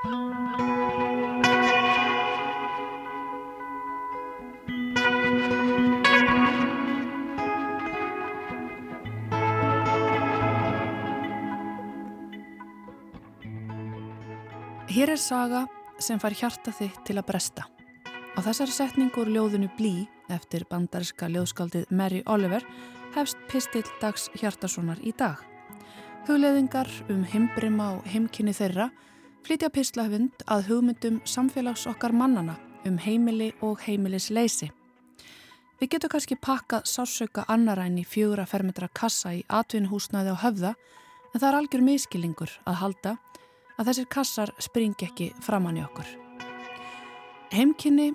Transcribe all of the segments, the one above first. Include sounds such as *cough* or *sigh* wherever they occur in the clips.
Hér er saga sem fær hjarta þitt til að bresta. Á þessari setningu úr ljóðinu Blí eftir bandarska ljóðskaldið Mary Oliver hefst pistill dags hjartasonar í dag. Hugleðingar um heimbrima og heimkynni þeirra flytja pislahund að hugmyndum samfélags okkar mannana um heimili og heimilisleysi. Við getum kannski pakkað sásauka annaræn í fjögur að fermetra kassa í atvinnuhúsnaði á höfða en það er algjör miskilingur að halda að þessir kassar springi ekki framann í okkur. Heimkynni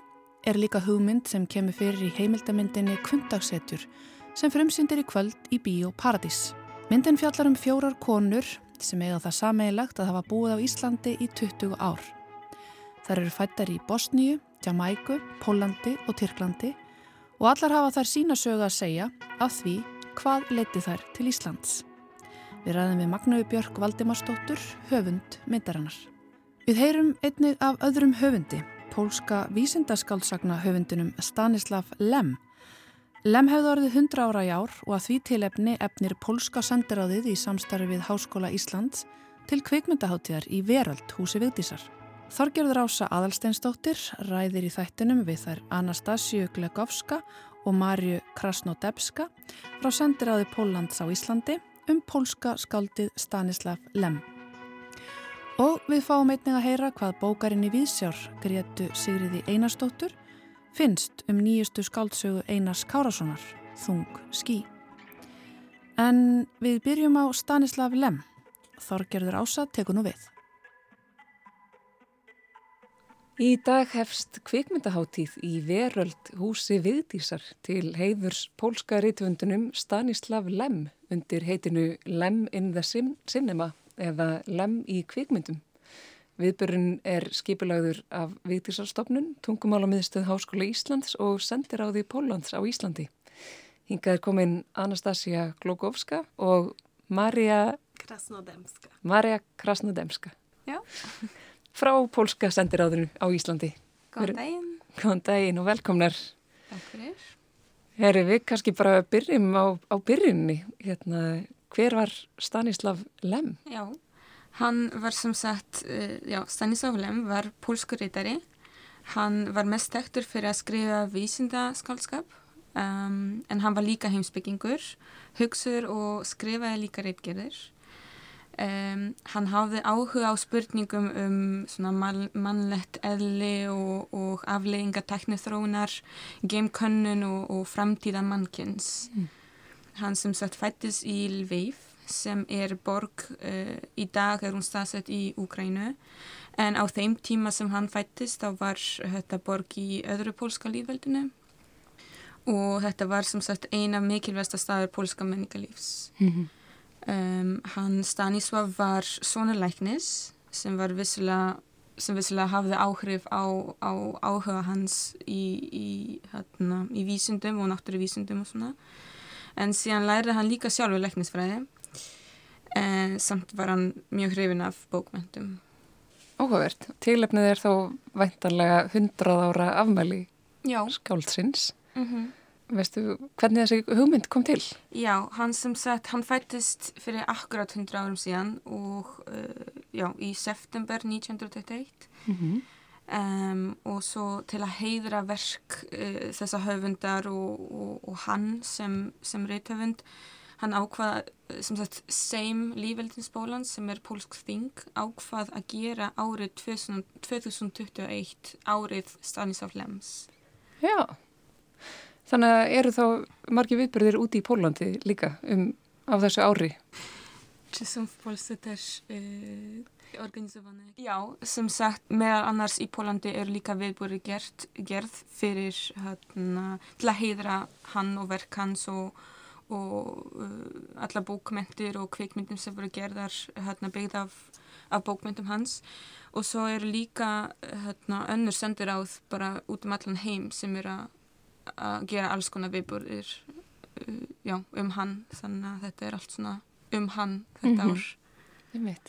er líka hugmynd sem kemur fyrir í heimildamindinni Kvöndagssetjur sem frumsyndir í kvöld í Bíó Paradís. Myndin fjallar um fjórar konur sem eiga það sameigilegt að hafa búið á Íslandi í 20 ár. Þær eru fættar í Bosníu, Jamaiku, Pólandi og Tyrklandi og allar hafa þær sína sögu að segja af því hvað leti þær til Íslands. Við ræðum við Magnúi Björk Valdimarsdóttur, höfund myndarannar. Við heyrum einnig af öðrum höfundi, pólska vísindaskáldsagna höfundinum Stanislav Lem. Lem hefði orðið 100 ára í ár og að því tilefni efnir pólska sendiráðið í samstarfi við Háskóla Íslands til kveikmyndaháttíðar í Veröld húsi Vigdísar. Þorgerður Ása Adalsteinsdóttir ræðir í þættinum við þær Anastasíu Glegovska og Marju Krasnodebska frá sendiráði Póllands á Íslandi um pólska skaldið Stanislav Lem. Og við fáum einnig að heyra hvað bókarinn í Víðsjár, Gretu Sigriði Einarstóttur, finnst um nýjustu skaldsögu Einars Kárassonar, Þung skí. En við byrjum á Stanislav Lem. Þorgerður Ása tekur nú við. Í dag hefst kvikmyndaháttíð í Veröld húsi Viðdísar til heiðurs pólska rítvöndunum Stanislav Lem undir heitinu Lem in the Cinema eða Lem í kvikmyndum. Viðbörun er skipulagður af Viðdísarstofnun, tungumálamíðstöð Háskóla Íslands og sendir á því Póllands á Íslandi. Hingað er komin Anastasia Glogovska og Marja Krasnodemska. Marja Krasnodemska. Já *laughs* frá Pólska sendiráðinu á Íslandi. Góðan daginn. Góðan daginn og velkomnar. Takk fyrir. Herri, við kannski bara byrjum á, á byrjunni. Hérna, hver var Stanislav Lem? Já, hann var sem sagt, uh, já, Stanislav Lem var pólskurítari. Hann var mest tektur fyrir að skrifa vísindaskálskap um, en hann var líka heimsbyggingur, hugsuður og skrifaði líka reitgerðir. Um, hann hafði áhuga á spurningum um mannlegt eðli og, og aflegginga teknithrónar, geimkönnun og, og framtíða mannkins. Mm. Hann sem sagt fættis í Lviv sem er borg, uh, í dag er hún staðsett í Úgrænu en á þeim tíma sem hann fættist þá var þetta borg í öðru pólska lífveldinu og þetta var sem sagt eina mikilvægsta staður pólska menningalífs. Mm -hmm. Um, hann Stanisław var sonuleiknis sem var vissilega, sem vissilega hafði áhrif á, á áhuga hans í, í, hérna, í vísundum og náttúruvísundum og svona. En síðan lærði hann líka sjálfur leiknisfræði en samt var hann mjög hrifin af bókmyndum. Óhugavert. Tilefnið er þó væntanlega 100 ára afmæli skáldsins. Mm veistu hvernig þessi hugmynd kom til? Já, hann sem sagt, hann fættist fyrir akkurat 100 árum síðan og uh, já, í september 1921 mm -hmm. um, og svo til að heiðra verk uh, þessa höfundar og, og, og hann sem, sem reythöfund hann ákvað, sem sagt, Seim Lífveldinsbólan sem er pólsk þing ákvað að gera árið 2000, 2021 árið Stanislav Lems Já Þannig að eru þá margi viðbyrðir úti í Pólandi líka um, á þessu ári? Polsce też e, organizowane? Já, sem sagt, meðal annars í Pólandi eru líka viðbyrði gerð fyrir hérna, til að heiðra hann og verk hans og, og uh, alla bókmyndir og kveikmyndir sem voru gerðar hérna, byggð af, af bókmyndum hans og svo eru líka hérna, önnur sendir áð bara út um allan heim sem eru að gera alls konar viðbúrðir uh, um hann þannig að þetta er allt svona um hann þetta mm -hmm. ár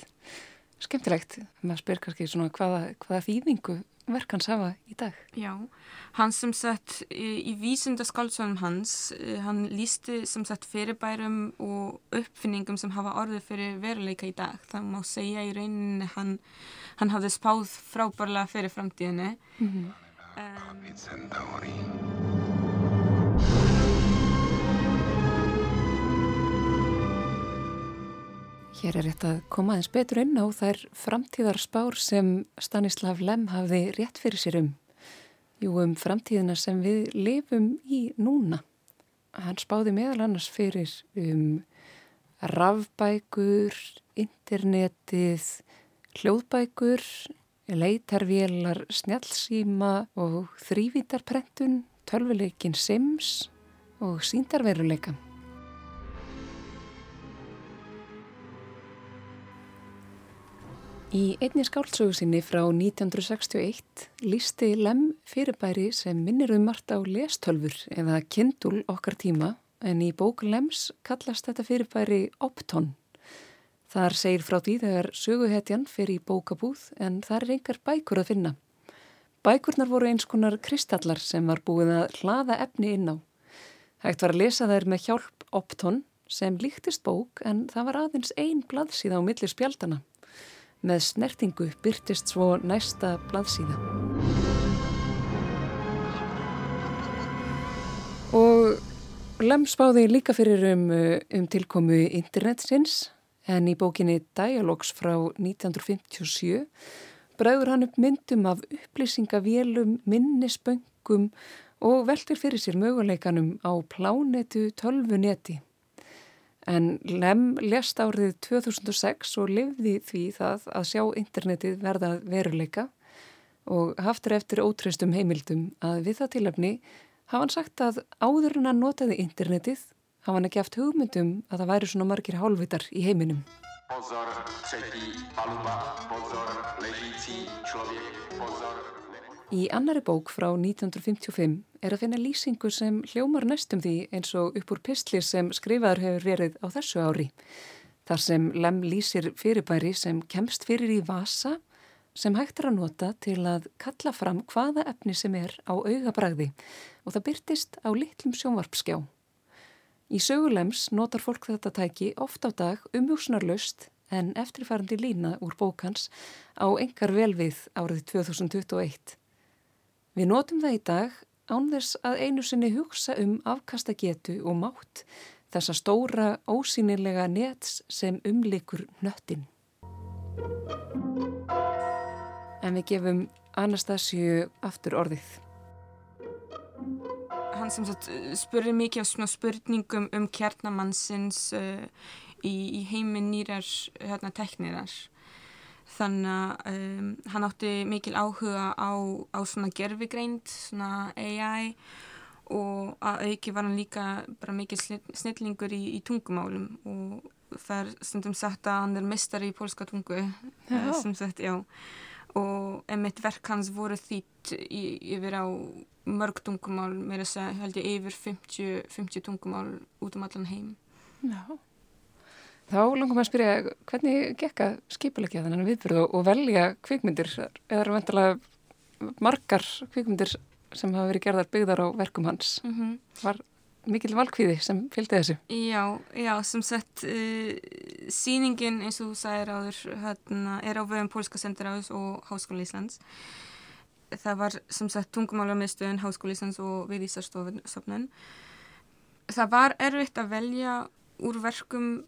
skemmtilegt. Maður spyr kannski svona hvaða, hvaða þýðingu verk hans hafa í dag. Já, hann sem sagt í, vísundaskálsvönum hans, eh, hann lísti sem sagt fyrirbærum og uppfinningum sem hafa orðið fyrir veruleika í dag. Það má segja í rauninni hann, hann hafði spáð frábærlega fyrir framtíðinni. Mm -hmm. um, Hér er rétt að koma aðeins betur inn á þær framtíðarspár sem Stanislav Lem hafði rétt fyrir sér um. Jú, um framtíðina sem við lifum í núna. Hann spáði meðal annars fyrir um rafbækur, internetið, hljóðbækur, leitarvélar, snjálfsíma og þrývítarprentun, tölvuleikin Sims og síndarveruleika. Í einni skáltsögu sinni frá 1961 lísti Lem fyrirbæri sem minnir um margt á lestölfur eða kindul okkar tíma en í bók Lems kallast þetta fyrirbæri Opton. Þar segir frá því þegar söguhetjan fyrir í bókabúð en þar er einhver bækur að finna. Bækurnar voru eins konar kristallar sem var búið að hlaða efni inn á. Hægt var að lesa þær með hjálp Opton sem líktist bók en það var aðeins ein blaðsíða á millir spjaldana. Með snertingu byrtist svo næsta blaðsíða. Og Lem spáði líka fyrir um, um tilkomu internetsins en í bókinni Dialogs frá 1957 bræður hann upp myndum af upplýsingavélum, minnisböngum og veldur fyrir sér möguleikanum á plánetu tölvuneti. En Lem lest árið 2006 og livði því það að sjá internetið verða veruleika og haftur eftir ótröstum heimildum að við það tilöfni hafa hann sagt að áður en að notaði internetið hafa hann ekki haft hugmyndum að það væri svona margir hálfvitar í heiminum. Pozor, Í annari bók frá 1955 er að finna lýsingu sem hljómar næstum því eins og upp úr pistlir sem skrifaður hefur verið á þessu ári. Þar sem Lem lýsir fyrirbæri sem kemst fyrir í vasa sem hægt er að nota til að kalla fram hvaða efni sem er á augabræði og það byrtist á litlum sjónvarpskjá. Í sögulems notar fólk þetta tæki oft á dag umhjúsnarlaust en eftirfærandi lína úr bókans á engar velvið árið 2021. Við notum það í dag án þess að einu sinni hugsa um afkastagetu og mátt þessa stóra ósýnilega nets sem umlikur nöttin. En við gefum Anastasíu aftur orðið. Hann sem sagt spurði mikið af spurningum um kjarnamannsins uh, í, í heiminn nýrar hérna, teknirar þannig að um, hann átti mikil áhuga á, á svona gerfigreind, svona AI og að auki var hann líka bara mikil snillingur í, í tungumálum og það er stundum sagt að hann er mistari í pólska tungu uh, sem sagt, já. Og emitt verk hans voru þýtt yfir á mörg tungumál, mér að segja held ég yfir 50, 50 tungumál út um allan heim. Já Þá langum að spyrja hvernig gekka skipulegja þennan viðbyrðu og velja kvikmyndir eða eru vantilega margar kvikmyndir sem hafa verið gerðar byggðar á verkum hans. Mm -hmm. Var mikil valkvíði sem fylgdi þessu? Já, já, sem sagt uh, síningin eins og þú sagðir áður hérna, er á vöðum Pólska sendiráðs og Háskóla Íslands. Það var sem sagt tungumálarmiðstöðun Háskóla Íslands og viðísarstofnun. Það var erfitt að velja úr verkum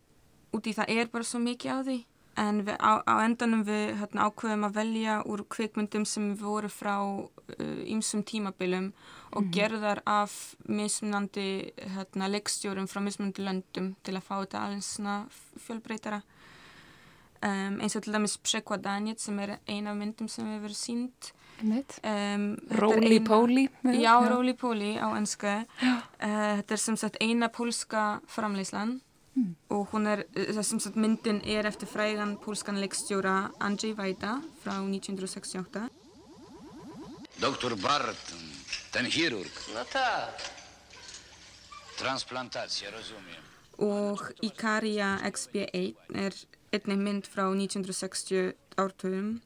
út í það er bara svo mikið á því. En við, á, á endanum við hérna, ákveðum að velja úr kvikmyndum sem voru frá ýmsum uh, tímabilum og mm gerðar af mismunandi hérna, leikstjórum frá mismunandi löndum til að fá þetta alveg fjölbreytara um, eins og til dæmis Psekvadanit sem er eina af myndum sem hefur verið sínt um, Róli Póli Já, Róli Póli á ennsku uh, þetta er sem sagt eina pólska framleyslan Mm. og hún er, þessum sagt myndin er eftir frægan pólskan leikstjóra Andrzej Wajda frá 1968 Doktor Barton, ten chirurg. No tak. Transplantacja, rozumiem. Og Ikaria XB8 er einnig mynd frá 1960 ártöðum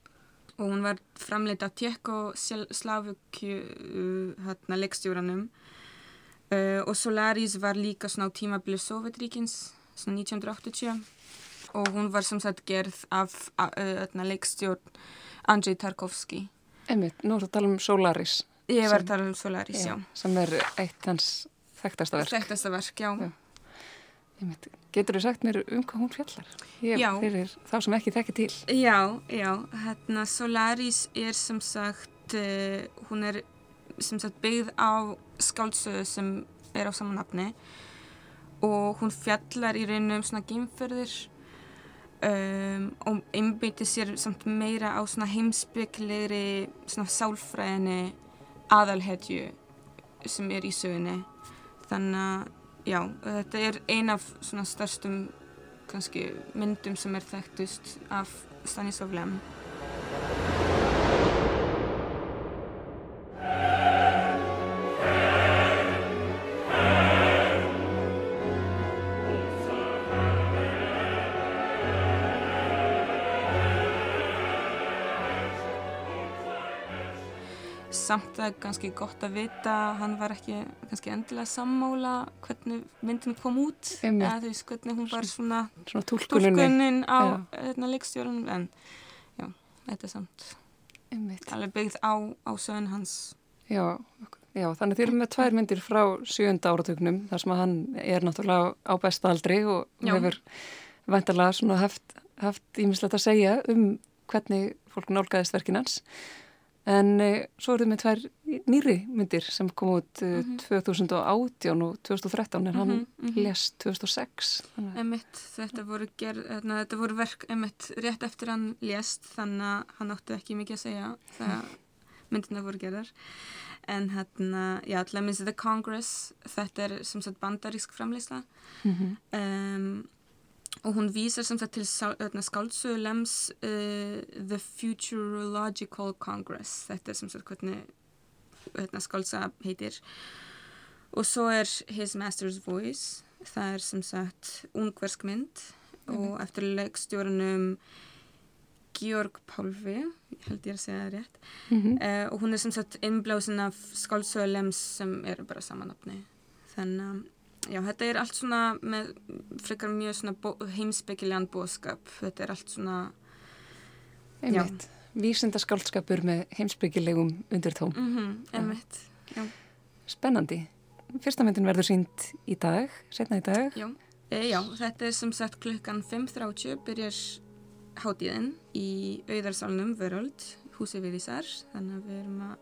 og hún var framleitt af Tjekko-Slavukju uh, hérna, leikstjóranum. Uh, og Solaris var líka svona á tímabili Sovjetríkins svona 1980 og hún var sem sagt gerð af leikstjórn Andrzej Tarkovski Einmitt, nú er það að tala um Solaris Ég var að tala um Solaris, já, já, sem er eitt hans þekktasta verk Þekktasta verk, já. Já. Einmitt. Getur þú sagt mér um hvað hún fjallar? Ég, Já. Fyrir þá sem ekki þekki til Já, já, hérna Solaris er sem sagt, uh, hún er sem sagt byggð á skáldsöðu sem er á saman nafni og hún fjallar í rauninu um svona geimferðir um, og einbyttir sér samt meira á svona heimsbygglegri svona sálfræðinni aðalhetju sem er í sögunni. Þannig að, já, þetta er ein af svona stærstum kannski myndum sem er þekktust af Stanislav Lem. Samt að kannski gott að vita að hann var ekki kannski endilega sammála hvernig myndin kom út eða þú veist hvernig hún var svona Svona túlkunin á hérna, leikstjórunum en já, þetta er samt Einmitt. alveg byggð á, á sögun hans Já, já, þannig erum með tvær myndir frá sjönda áratögnum þar sem að hann er náttúrulega á besta aldri og Já. hefur vantarlega svona haft, haft ímislegt að segja um hvernig fólk nálgæðist verkin hans. En e, svo eru þið með tvær nýri myndir sem kom út e, Mhm. 2018 og 2013 en hann Mhm, mhm. lest 2006. Þannig, að- Emitt, þetta voru, ger, hérna, þetta voru verk emitt rétt eftir hann lést þannig að hann átti ekki mikið að segja þegar *laughs* myndina voru gerðar en hérna, já, að minnst The Congress, þetta er sem sagt bandarísk framleysla Mhm. um, og hún vísar sem sagt til skáldsögu Lems uh, The Futurological Congress. Þetta er sem sagt hvernig hérna, skáldsaga heitir. Og svo er His Master's Voice. Það er sem sagt ungversk mynd. Og eftir leikstjórunum Georg Pálfi ég held ég að segja það rétt. Mhm. uh, og hún er sem sagt innblásin af skáldsögu Lems sem eru bara samanapni þannig að Já, þetta er allt svona með frekar mjög svona heimspekilegan bóðskap. Þetta er allt svona, Einmitt. Vísindaskaldskapur með heimsbyggilegum undirtóm. mhm, mm emitt, já, Spennandi. Fyrsta myndin verður sínd í dag, setna í dag. já. E, já, þetta er sem sagt klukkan 5.30 byrjar hátíðin í auðarsalunum Vöröld, húsi við Ísar, þannig að við erum að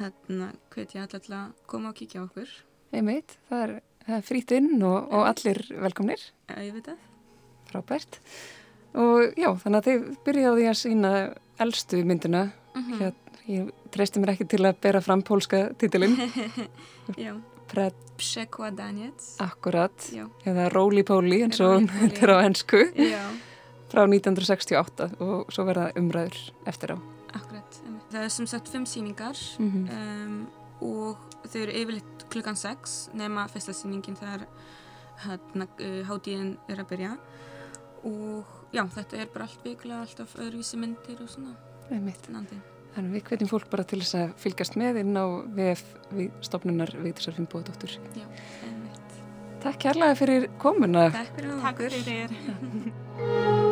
hérna hvetja allar til að koma og kíkja okkur, Einmitt, það er, það er frýtt inn og, og allir velkomnir, auðvitað. frábært. Og já, þannig að þið byrjaði að sína elstu myndina. Mm Hér, ég treysti mér ekki til að bera fram pólska titilinn. *laughs* já, Przekładaniec. akkurat, Já, eða Róli Póli eins og þetta er á ennsku, já. frá 1968 og svo verða umræður eftir á. Akkurat, það er sem sagt fimm síningar Mm um, og þau eru yfirleitt klukkan 6 nema fyrsta síningin þegar hérna, uh, hátíðin er að byrja og já, þetta er bara allt vikulega, alltaf öðruvísi myndir og svona. Þannig við hvetjum fólk bara til þess að fylgjast með inn á VF við stofnunar Vigdísar einmitt. Takk kærlega fyrir komuna. Takk fyrir okkur. *laughs*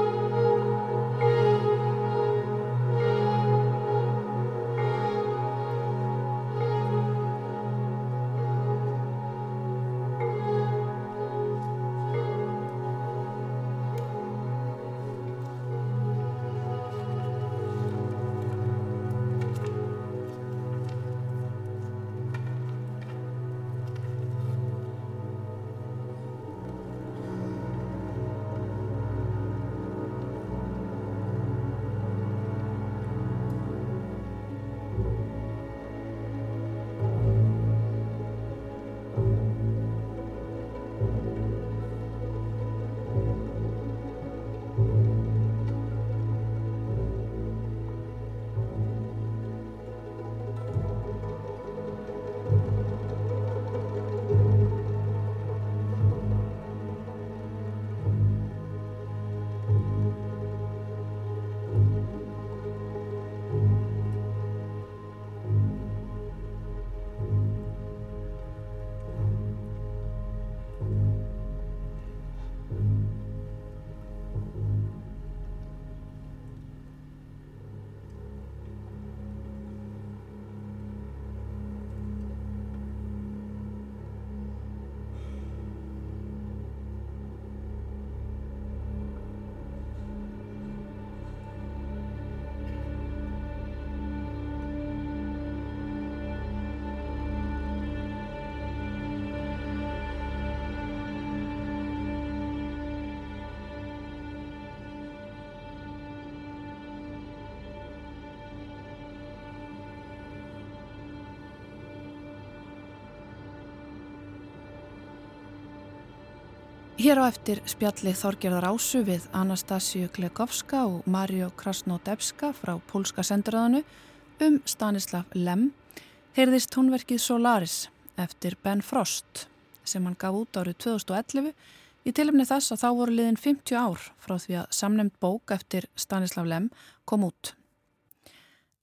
Hér á eftir spjalli Þorgerðar Ásu við Anastasíu Klekovska og Mario Krasnodebska frá Pólska senduröðanu um Stanislav Lem heyrðist tónverkið Solaris eftir Ben Frost sem hann gaf út árið 2011 í tilumni þess að þá voru liðin 50 ár frá því að samnemd bók eftir Stanislav Lem kom út.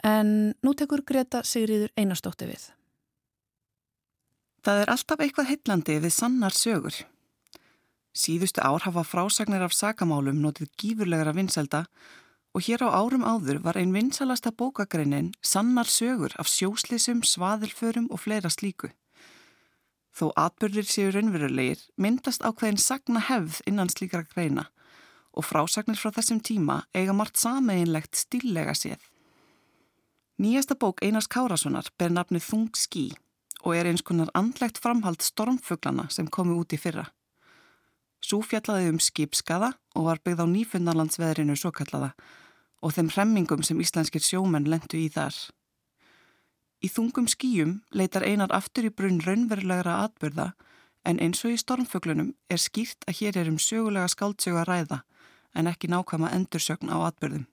En nú tekur Greta Sigriður einastótti við. Það er alltaf eitthvað heitlandi við sannar sögur. Síðustu ár hafa frásagnir af sakamálum notið gífurlegra vinselda og hér á árum áður var einn vinsalasta bókagreinin sannar sögur af sjóslisum, svaðilförum og fleira slíku. Þó atbyrðir séu raunverulegir myndast ákveðin sagna hefð innan slíkra greina og frásagnir frá þessum tíma eiga margt sameinlegt stíllega séð. Nýjasta bók Einars Kárassonar ber nafnið Þung skí og er eins konar andlegt framhald stormfuglana sem komi út í fyrra. Sú fjallaði um skipskaða og var byggð á nýfundarlandsveðrinu svo kallaða og þeim hremmingum sem íslenskir sjómenn lendu í þar. Í þungum skíum leitar einar aftur í brunn raunverulegra atbyrða en eins og í stormfuglunum er skýrt að hér er um sögulega skáldsögu að ræða en ekki nákvæma endursögn á atbyrðum.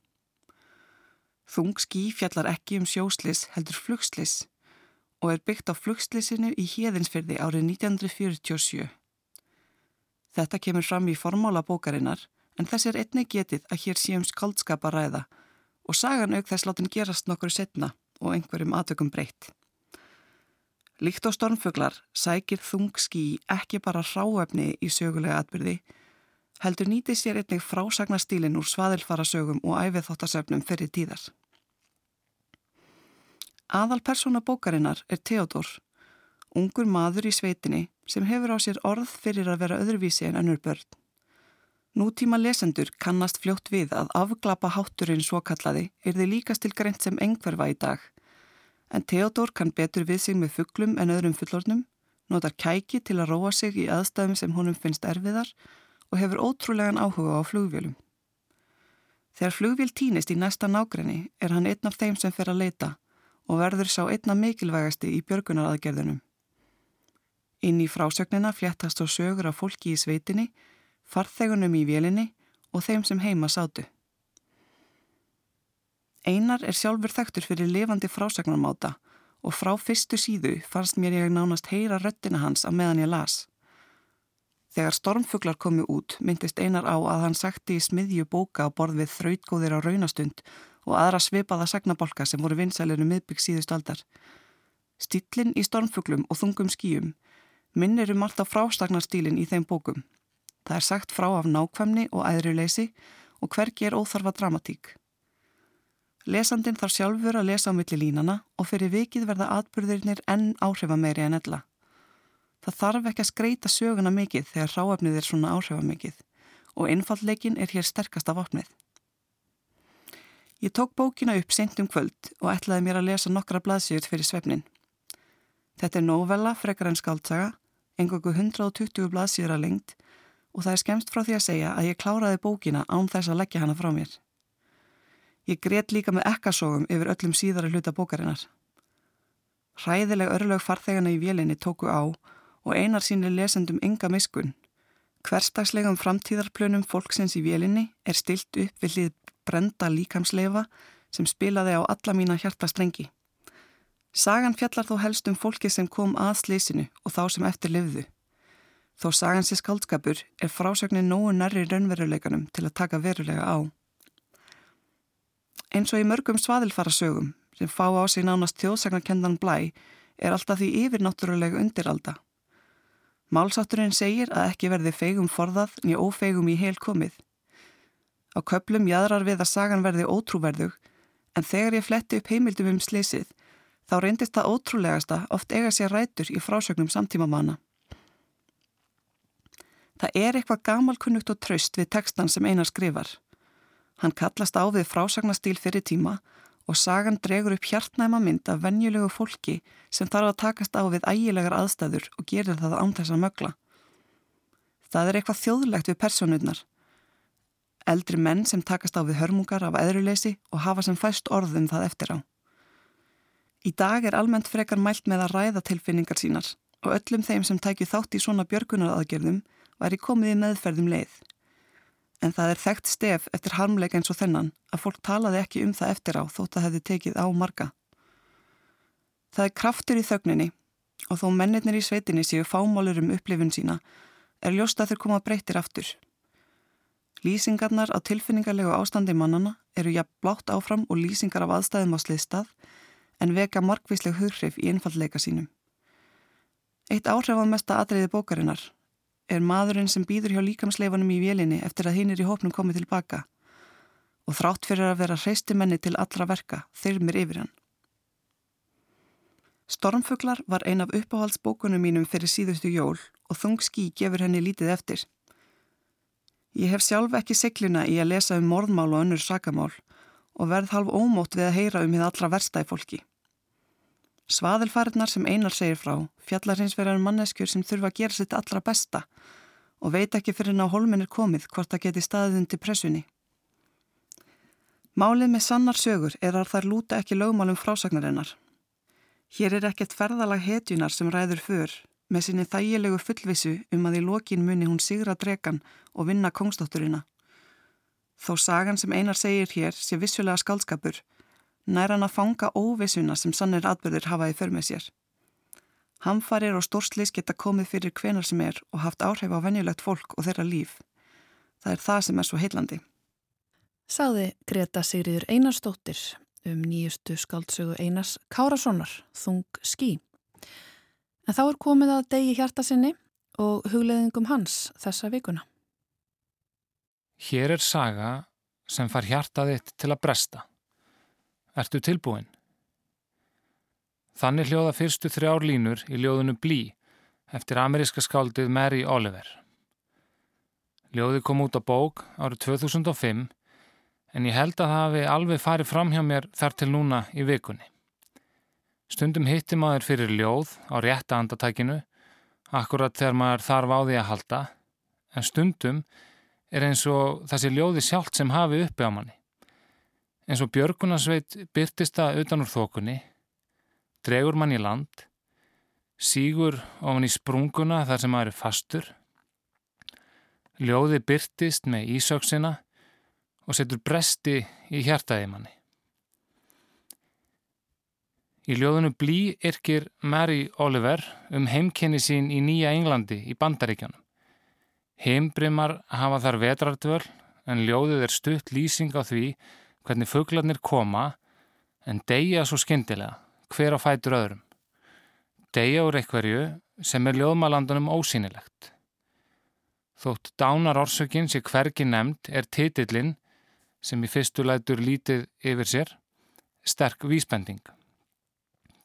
Þung skí fjallar ekki um sjóslis heldur flugslis og er byggt á flugslisinu í Híðinsfyrði árið 1947. Þetta kemur fram í formála bókarinnar en þess er einnig getið að hér séum skaldskapa ræða og sagan auk þess látin gerast nokkur setna og einhverjum atökum breytt. Líkt á stormfuglar sækir þung skí ekki bara ráefni í sögulega atbyrði heldur nýti sér einnig frásagnastílin úr svaðilfarasögum og æfið fyrir tíðar. Aðal persóna bókarinnar er Theodor, ungur maður í sveitinni sem hefur á sér orð fyrir að vera öðruvísi en önnur börn. Nútíma lesendur kannast fljótt við að afglapa hátturinn svo kallaði er þið líkast til greint sem engverfa í dag, en Theodor kann betur við sig með fugglum en öðrum fullornum, notar kæki til að róa sig í aðstæðum sem honum finnst erfiðar og hefur ótrúlegan áhuga á flugvélum. Þegar flugvél týnist í næsta nágrenni er hann einn af þeim sem fer að leita og verður sá einna mikilvægasti í björgunaraðgerðunum. Inn í frásögnina fléttast á sögur af fólki í sveitinni, farþegunum í vélinni og þeim sem heima sátu. Einar er sjálfur þekktur fyrir lifandi frásagnarmáta og frá fyrstu síðu fannst mér ég nánast heyra röttina hans að meðan ég las. Þegar stormfuglar komi út myndist einar á að hann sagti í smiðju bóka á borð við þrautgóðir á raunastund og aðra svipaða sagnabolka sem voru vinsælinu miðbygg síðust aldar. Stillin í stormfuglum og þungum skýjum minnir um alltaf frástagnarstýlin í þeim bókum. Það er sagt frá af nákvæmni og æðruleysi og hvergi er óþarfa dramatík. Lesandin þarf sjálfur að lesa á milli línana og fyrir vikið verða atbyrðirnir enn áhrifameiri en ella. Það þarf ekki að skreita söguna mikið þegar ráefnið er svona áhrifamikið og einfallleikin er hér sterkast af opnið. Ég tók bókina upp sent um kvöld og ætlaði mér að lesa nokkra blaðsýður fyrir svefnin. Þetta er novella frekar en skaldsaga, engungu 120 blaðsýður að lengt og það er skemst frá því að segja að ég kláraði bókina án þess að leggja hana frá mér. Ég greitt líka með ekkasógum yfir öllum síðara hluta bókarinnar. Hræðileg örlög farþegana í vélinni tóku á og einar sínir lesendum enga miskun. Hverstagslegum framtíðarplönum fólksins í vélinni er stilt upp við hlið brenda líkamsleifa sem spilaði á alla mína hjartastrengi. Sagan fjallar þó helst um fólki sem kom að slísinu og þá sem eftir livðu. Þó sagan sé skaldskapur er frásögnin nógu nærri raunveruleikanum til að taka verulega á. Eins og í mörgum svaðilfara sögum sem fá á sig nánast þjóðsagnarkendan blæ er alltaf því yfirnáttúrulega undiralda. Málsátturinn segir að ekki verði feigum forðað nýja ófeigum í heil komið. Á köplum jæðrar við að sagan verði ótrúverðug en þegar ég fletti upp heimildum um slísið þá reyndist það ótrúlegasta oft eiga sér rætur í frásögnum samtímamanna. Það er eitthvað gamalkunnugt og traust við tekstan sem einar skrifar. Hann kallast á við frásagnastýl fyrir tíma og sagan dregur upp hjartnæma mynd af vennjulegu fólki sem þarf að takast á við ægilegar aðstæður og gerir það án þess að mögla. Það er eitthvað þjóðlegt við personurnar eldri menn sem takast á við hörmungar af eðruleysi og hafa sem fæst orðum það eftir á. Í dag er almennt frekar mælt með að ræða tilfinningar sínar og öllum þeim sem tækju þátt í svona björgunaraðgerðum væri komið í meðferðum leið. En það er þekkt stef eftir harmleika eins og þennan að fólk talaði ekki um það eftir á þótt að hefði tekið á marga. Það er kraftur í þögninni og þó mennirnir í sveitinni séu fámálur um upplifun sína er ljóst að þeir koma breytir aftur. Lýsingarnar á tilfinningarlegu ástandi mannana eru jafn blátt áfram og lýsingar af aðstæðum á sliðstað en veka markvísleg hughrif í einfallleika sínum. Eitt áhrifað mesta atriði bókarinnar er maðurinn sem býður hjá líkamsleifanum í vélinni eftir að hinn er í hópnum komið tilbaka og þrátt fyrir að vera hreistimenni til allra verka þyrmir yfir hann. Stormfuglar var ein af uppáhaldsbókunum mínum fyrir síðustu jól og þung skí gefur henni lítið eftir. Ég hef sjálf ekki segluna í að lesa um morðmál og önnur sakamál og verð halv ómótt við að heyra um hinn allra versta í fólki. Svaðilfarinnar sem einar segir frá fjallar hins verðar manneskjur sem þurfa að gera sitt allra besta og veit ekki fyrir ná holmin er komið hvort það geti staðið undir pressunni. Málið með sannar sögur er að þær lúta ekki lögmálum frásagnarinnar. Hér er ekkert ferðalag hetjunar sem ræður för með sinni þægilegu fullvisu um að í lokin muni hún sigra drekan og vinna kongstótturina. Þó sagan sem einar segir hér sé vissulega skaldskapur nær hann að fanga óvissuna sem sannir atbyrðir hafa í för með sér. Hamfarir og stórslis geta komið fyrir hvenar sem er og haft áhrif á venjulegt fólk og þeirra líf. Það er það sem er svo heillandi. Saði Greta Sigriður Einarstóttir um nýjustu skaldsögu Einars Kárassonar, Þung skí. En þá er komið að degi hjarta sinni og hugleðingum hans þessa vikuna. Hér er saga sem far hjartaðitt til að bresta. Ertu tilbúin? Þannig hljóða fyrstu þrjár línur í ljóðunu Blí eftir ameríska skáldið Mary Oliver. Ljóði kom út á bók árið 2005 en ég held að það hafi alveg farið fram hjá mér þar til núna í vikunni. Stundum hitti maður fyrir ljóð á rétta andatækinu, akkurat þegar maður þarf á því að halda, en stundum er eins og þessi ljóði sjálft sem hafi uppi á manni. En svo Björgunarsveit byrtist það utan úr þokunni, dregur mann í land, sígur ofan í sprunguna þar sem maður er fastur, ljóði byrtist með ísöksina og setur bresti í hjartaði manni. Í ljóðunu Blí yrkir Mary Oliver um heimkenni sín í Nýja Englandi í Bandaríkjanum. Heimbrimar hafa þar vetrardvöl en ljóðið er stutt lýsing á því hvernig fugglarnir koma en deyja svo skyndilega, hver á fætur öðrum. Deyja úr eitthverju sem er ljóðmalandunum ósýnilegt. Þótt dánar orsökin sem hvergi nefnd er titillin sem í fyrstu lætur lítið yfir sér, sterk vísbending.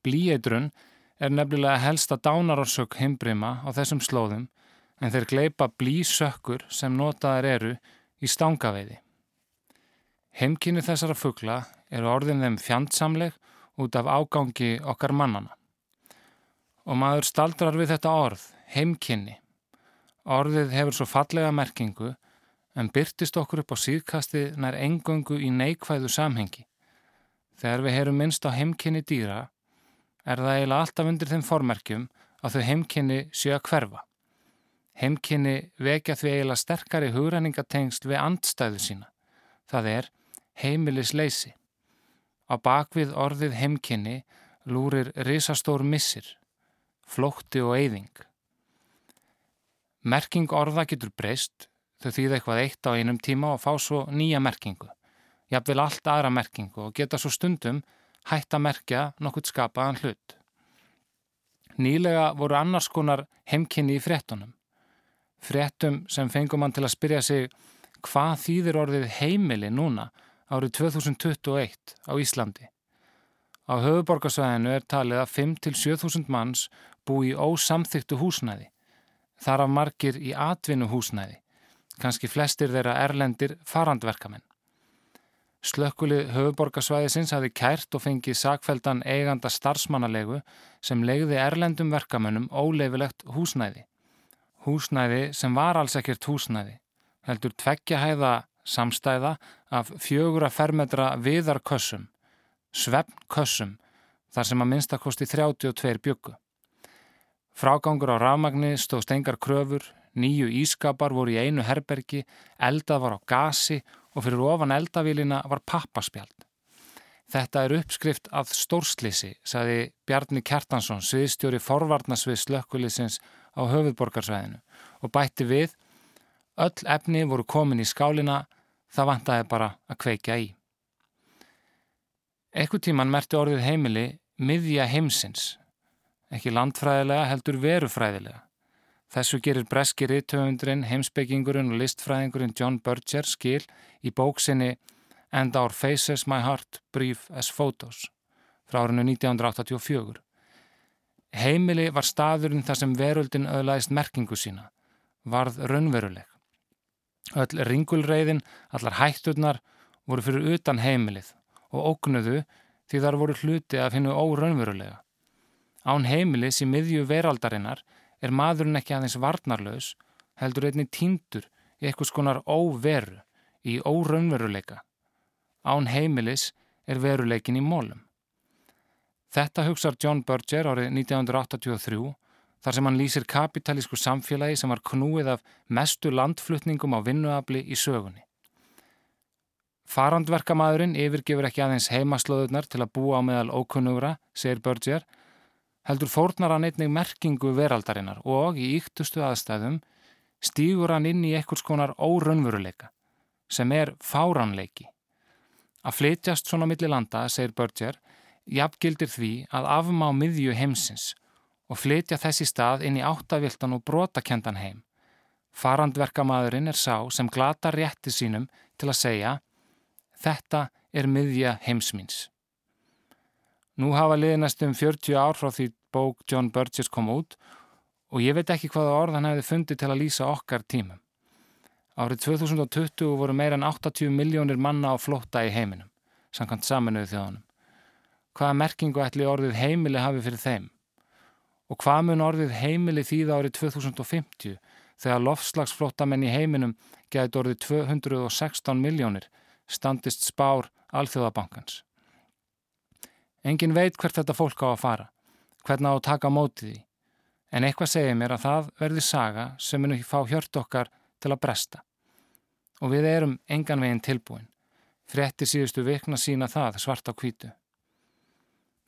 Blíeidrun er nefnilega helsta dánarorsök heimbrima á þessum slóðum en þeir gleipa blísökkur sem notaðar eru í stangaveiði. Heimkynni þessara fuggla eru orðin þeim fjandsamleg út af ágangi okkar mannana. Og maður staldrar við þetta orð, heimkynni. Orðið hefur svo fallega merkingu en byrtist okkur upp á síðkasti nær engöngu í neikvæðu samhengi. Þegar við heyrum minnst á heimkynni dýra er það eiginlega alltaf undir þeim formerkjum að þau heimkynni séu að hverfa. Heimkynni vekja því eiginlega sterkari hugræningatengst við andstæðu sína. Það er heimilisleysi. Á bakvið orðið heimkynni lúrir risastór missir, flótti og eyðing. Merking orða getur breyst, þau þýða eitthvað eitt á einum tíma og fá svo nýja merkingu. Jafnvel allt aðra merkingu og geta svo stundum hætt að merkja nokkurt skapaðan hlut. Nýlega voru annars konar heimkynni í frettunum. Frettum sem fengum hann til að spyrja sig hvað þýðir orðið heimili núna árið 2021 á Íslandi. Á höfuborgarsvæðinu er talið að 5-7.000 manns bú í ósamþyktu húsnæði. Þar af margir í atvinnu húsnæði, kannski flestir þeirra erlendir farandverkamenn. Slökkulið höfuborgarsvæðisins hafi kært og fengið sakveldan eiganda starfsmannalegu sem legði erlendum verkamönnum óleifilegt húsnæði. Húsnæði sem var alls ekkert húsnæði, heldur tveggja hæða samstæða af fjögur að fermetra viðarkössum, svefnkössum, þar sem að minnstakosti 32 byggu. Frágangur á rafmagni stóð stengar kröfur, nýju ískapar voru í einu herbergi, eldað var á gasi og fyrir ofan eldavílina var pappaspjald. Þetta er uppskrift af stórslisi, saði Bjarni Kjartansson, sviðstjóri forvarnasvið slökkulisins á höfuðborgarsvæðinu og bætti við, öll efni voru komin í skálina, það vantaði bara að kveikja í. Ekkur tíman merti orðið heimili miðja heimsins, ekki landfræðilega heldur verufræðilega. Þessu gerir breski rítöfundurinn, heimsbyggingurinn og listfræðingurinn John Berger skil í bóksinni And Our Faces My Heart Brief as Photos frá árinu 1984. Heimili var staðurinn þar sem veröldin öðlaðist merkingu sína, varð raunveruleg. Öll ringulreiðin, allar hætturnar voru fyrir utan heimilið og ógnuðu því þar voru hluti af hennu óraunverulega. Án heimilis í miðju veraldarinnar er maðurinn ekki aðeins varnarlaus, heldur einni tíndur í eitthvað skonar óveru, í óraunveruleika. Án heimilis er veruleikin í mólum. Þetta hugsar John Berger árið 1983 þar sem hann lýsir kapitalísku samfélagi sem var knúið af mestu landflutningum á vinnuafli í sögunni. Farandverkamæðurinn yfirgefur ekki aðeins heimaslóðunar til að búa á meðal ókunnugra, segir Berger, heldur fórnar hann einnig merkingu veraldarinnar og í yktustu aðstæðum stýgur hann inn í ekkurs konar órunveruleika sem er fáranleiki. Að flytjast svona milli landa, segir Berger, jafngildir því að afmá miðju heimsins og flytja þessi stað inn í áttaviltan og brotakendan heim. Farandverkamæðurinn er sá sem glata rétti sínum til að segja Þetta er miðja heimsmins. Nú hafa liðinast um 40 ár frá því bók John Burgess kom út og ég veit ekki hvaða orð hann hefði fundið til að lýsa okkar tímum. Árið 2020 voru meira en 80 miljónir manna á flotta í heiminum, samkvæmt saminuðu þjóðunum. Hvaða merkingu ætli orðið heimili hafi fyrir þeim? Og hvað mun orðið heimili þýða árið 2050 þegar lofslagsflottamenn í heiminum gæti orðið 216 miljónir standist spár alþjóðabankans. Engin veit hvert þetta fólk á að fara, hvernig á að taka mótið í, en eitthvað segir mér að það verði saga sem mun ekki fá hjört okkar til að bresta. Og við erum engan veginn tilbúin. Frettir síðustu vikna sína það svart á kvítu.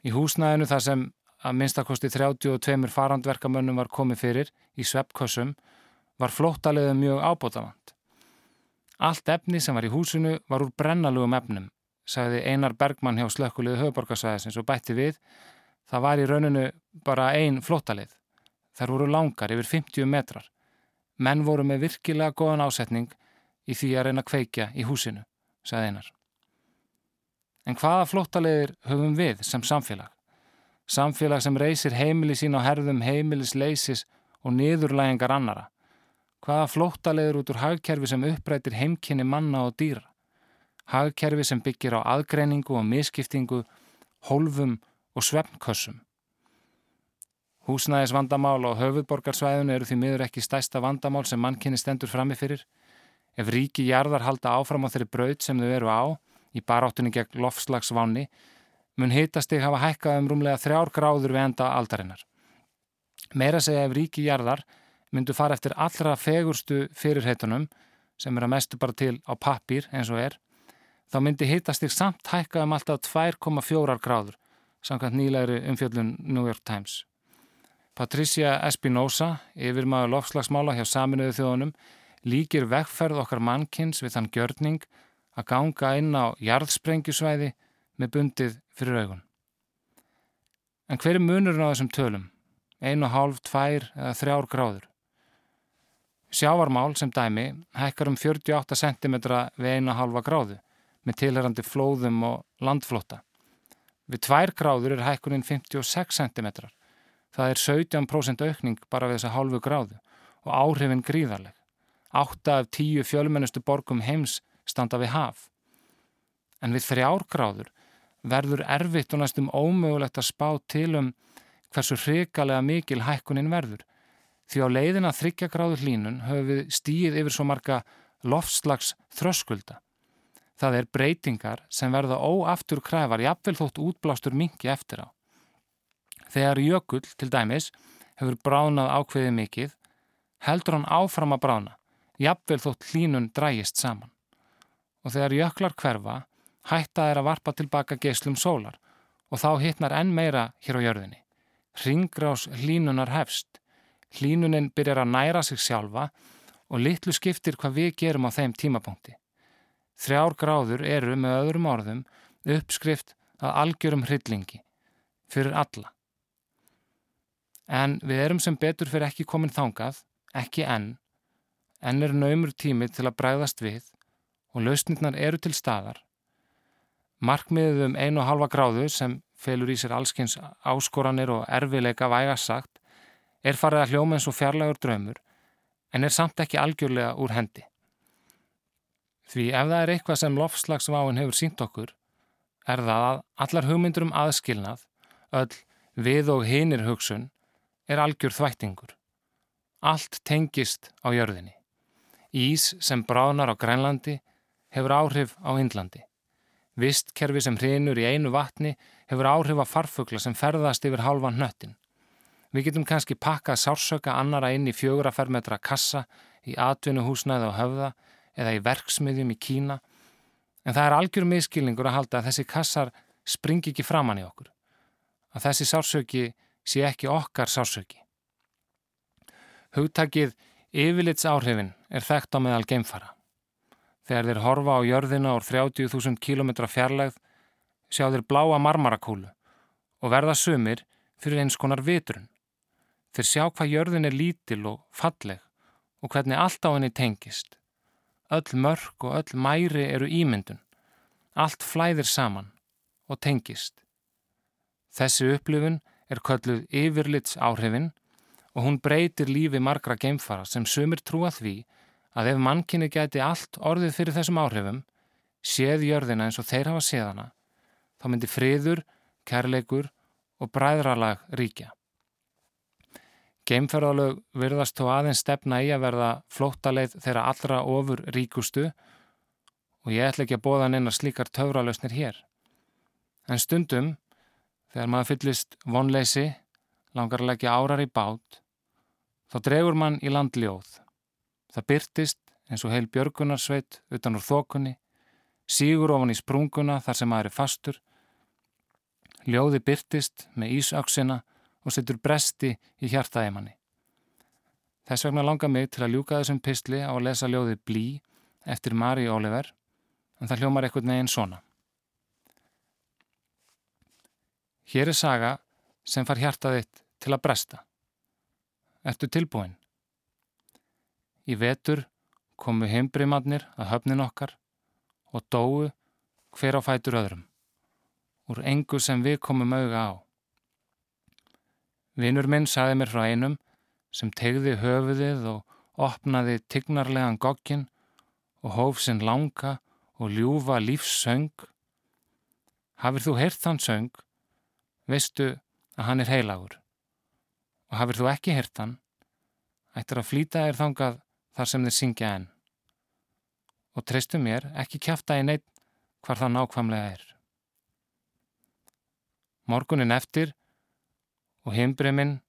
Í húsnæðinu þar sem að minnstakosti 32 farandverkamönnum var komið fyrir í sveppkossum var flóttaliðið mjög ábótavand. Allt efni sem var í húsinu var úr brennalugum efnum, sagði Einar Bergmann hjá slökkuliðu höfuborgarsvæðisins og bætti við. Það var í rauninu bara ein flóttalið. Þar voru langar yfir 50 metrar Menn voru með virkilega góðan ásetning í því að reyna að kveikja í húsinu, sagði einar. En hvaða flóttaleðir höfum við sem samfélag? Samfélag sem reysir heimili sín á herðum heimilis leysis og niðurlægingar annara. Hvaða flóttaleðir út úr hagkerfi sem upprætir heimkynni manna og dýra? Hagkerfi sem byggir á aðgreiningu og miskiptingu, hólfum og svefnkössum. Húsnæðis vandamál og höfuðborgarsvæðun eru því miður ekki stæsta vandamál sem mannkynni stendur framifyrir. Ef ríki jarðar halda áfram á þeirri braud sem þau eru á, í baráttunni gegn lofslagsváni, mun hitastig hafa hækkað um rúmlega þrjár gráður við enda aldarinnar. Meira segja ef ríki jarðar myndu fara eftir allra fegurstu fyrirheitunum, sem er að mestu bara til á pappir eins og er, þá myndi hitastig samt hækkað um alltaf 2,4 gráður, samkvæmt nýlegri umfjöldun New York Times. Patricia Espinosa, yfirmaður lofslagsmála hjá saminuðu þjóðunum, líkir vegferð okkar mannkins við þann gjörning að ganga inn á jarðsprengjusvæði með bundið fyrir augun. En hver er munurinn á þessum tölum? Einu og hálf, tvær eða þrjár gráður? Sjávarmál sem dæmi hækkar um 48 cm við einu og halva gráðu með tilherrandi flóðum og landflóta. Við tvær gráður er hækkuninn 56 cm Það er 17% aukning bara við þessa hálfu gráðu og áhrifin gríðarleg. Átta af tíu fjölmennustu borgum heims standa við haf. En við þrjár gráður verður erfitt og næstum ómögulegt að spá til um hversu hrikalega mikil hækkunin verður. Því á leiðina þryggja gráður hlínun höfum við stíð yfir svo marga loftslags þröskulda. Það er breytingar sem verða óaftur kræfar, jafnvel þótt útblástur mingi eftir á. Þegar jökull, til dæmis, hefur bránað ákveðið mikið, heldur hann áfram að brána, jafnvel þótt hlínun drægist saman. Og þegar jöklar hverfa, hætta er að varpa tilbaka geyslum sólar og þá hittnar enn meira hér á jörðinni. Ringgrás hlínunar hefst. Hlínunin byrjar að næra sig sjálfa og litlu skiptir hvað við gerum á þeim tímapunkti. Þrjár gráður eru með öðrum orðum uppskrift að algjörum hryllingi fyrir alla. En við erum sem betur fyrir ekki komin þangað, ekki enn, enn er naumur tími til að bræðast við og lausnirnar eru til staðar. Markmiðið um einu og halva gráðu sem felur í sér allskins áskoranir og erfileika vægassagt er farið að hljóma eins og fjarlægur draumur en er samt ekki algjörlega úr hendi. Því ef það er eitthvað sem lofslagsváin hefur sínt okkur, er það að allar hugmyndur um aðskilnað, öll við og hinir hugsun, er algjör þvættingur. Allt tengist á jörðinni. Ís sem bráðnar á Grænlandi hefur áhrif á Indlandi. Vistkerfi sem hrinur í einu vatni hefur áhrif á farfugla sem ferðast yfir halvan hnöttin. Við getum kannski pakkað sársöka annara inn í fjögur að fermetra kassa í atvinnuhúsnæði á höfða eða í verksmiðjum í Kína en það er algjör miskilningur að halda að þessi kassar springi ekki framann í okkur. Að þessi sársöki sé ekki okkar sásöki. Hugtakið yfirlits áhrifin er þekkt á meðal geimfara. Þegar þeir horfa á jörðina úr 30.000 km fjarlægð sjá þeir bláa marmarakúlu og verða sumir fyrir eins konar vitrun. Þeir sjá hvað jörðin er lítil og falleg og hvernig allt á henni tengist. Öll mörg og öll mæri eru ímyndun. Allt flæðir saman og tengist. Þessi upplifun er kölluð yfirlits áhrifin og hún breytir lífi margra geimfara sem sumir trúa því að ef mannkinni geti allt orðið fyrir þessum áhrifum, séð jörðina eins og þeir hafa séðana, þá myndi friður, kærleikur og bræðralag ríkja. Geimferðalög virðast þó aðeins stefna í að verða flóttaleið þeirra allra ofur ríkustu og ég ætla ekki að bóða neina slíkar töfralösnir hér. En stundum Þegar maður fyllist vonleysi, langar að leggja árar í bát, þá dregur mann í landljóð. Það byrtist eins og heil björgunarsveit utan úr þokunni, sígur ofan í sprunguna þar sem maður er fastur. Ljóði byrtist með ísauksina og setur bresti í hjartaði manni. Þess vegna langar mig til að ljúka þessum pistli á að lesa ljóði Blí eftir Mari Oliver, en það hljómar eitthvað neginn svona. Hér er saga sem far hjartaðitt til að bresta. Ertu tilbúin? Í vetur komu heimbrimadnir að höfnin okkar og dóu hver á fætur öðrum, úr engu sem við komum auga á. Vinnur minn saði mér frá einum sem tegði höfuðið og opnaði tignarlegan gogkin og hóf sinn langa og ljúfa lífssöng. Hafir þú heyrt þann söng veistu að hann er heilagur og hafið þú ekki hirt hann, ættir að flýta þér þangað þar sem þið syngja enn. Og treystu mér ekki kæfta í neitt hvar það nákvæmlega er. Morgunin eftir og heimbreminn,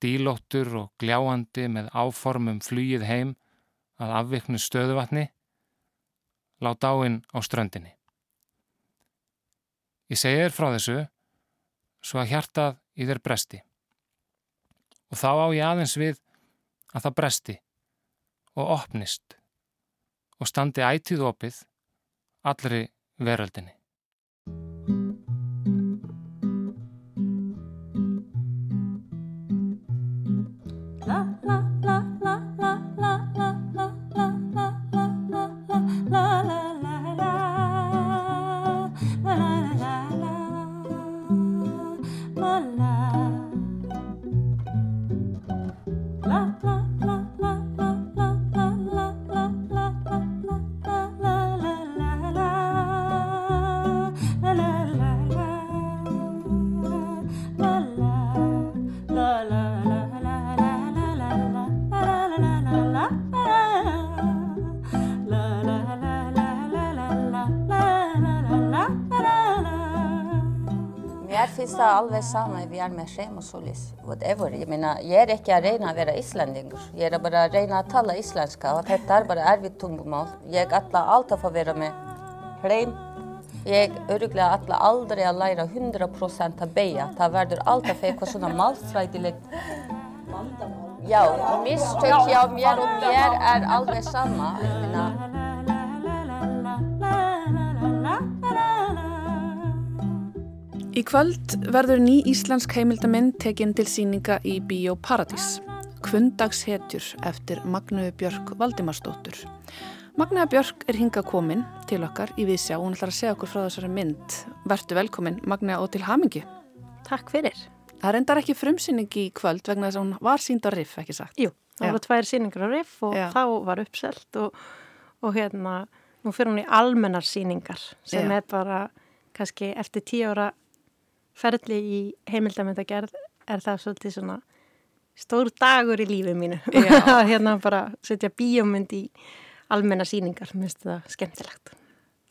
dílóttur og gljáandi með áformum flýið heim að afviknu stöðuvatni, látt áinn á ströndinni. Ég segi þér frá þessu svo að hjartað í þeir bresti. Og þá á ég aðeins við að það bresti og opnist og standi ætið opið allri veröldinni. Det alveg samme vi er med Rem og Solis, whatever. Jeg mener, jeg er ikke reyna å være islendinger. Jeg er bare reyna å tale islandska, og dette er bare ervitt tungemål. Jeg atler alt å få være med Rem. Jeg øryggelig atler aldri å lære 100% av beia. Det verður få hva sånne malsveidelig. Ja, mistøk ja, mer og mer er alveg samme. Jeg mener, Í kvöld verður ný íslensk heimildamind tekinn til síninga í Bíó Paradís. Kvundagshetjur eftir Magnöðu Björk Valdimarsdóttur. Magnöða Björk er hinga komin til okkar í Vísjá og hún ætlar að segja okkur frá þessari mynd. Vertu velkomin Magnöða og til hamingi. Takk fyrir. Það reyndar ekki frumsýning í kvöld vegna þess að hún var sínd á riff, ekki sagt? Jú, það voru tvær síningar á riff og Já. þá var uppselt og, og hérna, nú fyrir hún í almennar síningar sem Já. er bara kannski eftir tíu ára ferli í heimildamöndagerð er það svolítið svona stór dagur í lífið mínu að *laughs* hérna bara setja bíómynd í almenna síningar, mér finnst það skemmtilegt.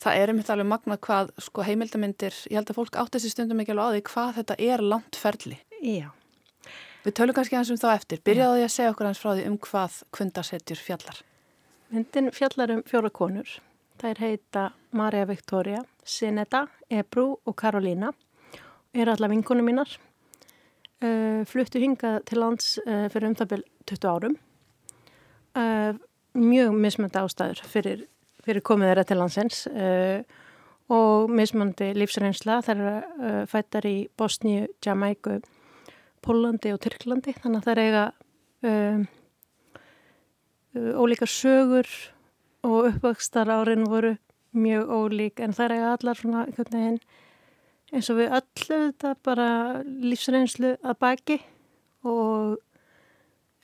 Það er þetta alveg magna hvað sko, heimildamindir, ég held að fólk átt þessi stundum ekki alveg á því hvað þetta er langt ferli. Já. Við tölum kannski hans um þá eftir. Byrjaðu því að segja okkur hans frá því um hvað kundasetjur fjallar. Myndin fjallar um fjóra konur. Það er heita Marja Victoria, Sineta, Ebru og Karolína er alla vinkunum mínar uh, fluttu hingað til lands uh, fyrir umþabil 20 árum. Uh, mjög mismöndi ástæður fyrir, fyrir komið þeirra til landsins og mismöndi lífsreynsla. Þær eru fættar í Bosníu, Jamaiku Pólandi og Tyrklandi þannig að þær eiga ólíkar sögur og uppvakstar árin voru mjög ólík en þær eiga allar svona einhvern veginn eins og við öllu þetta bara lífsreynslu að baki og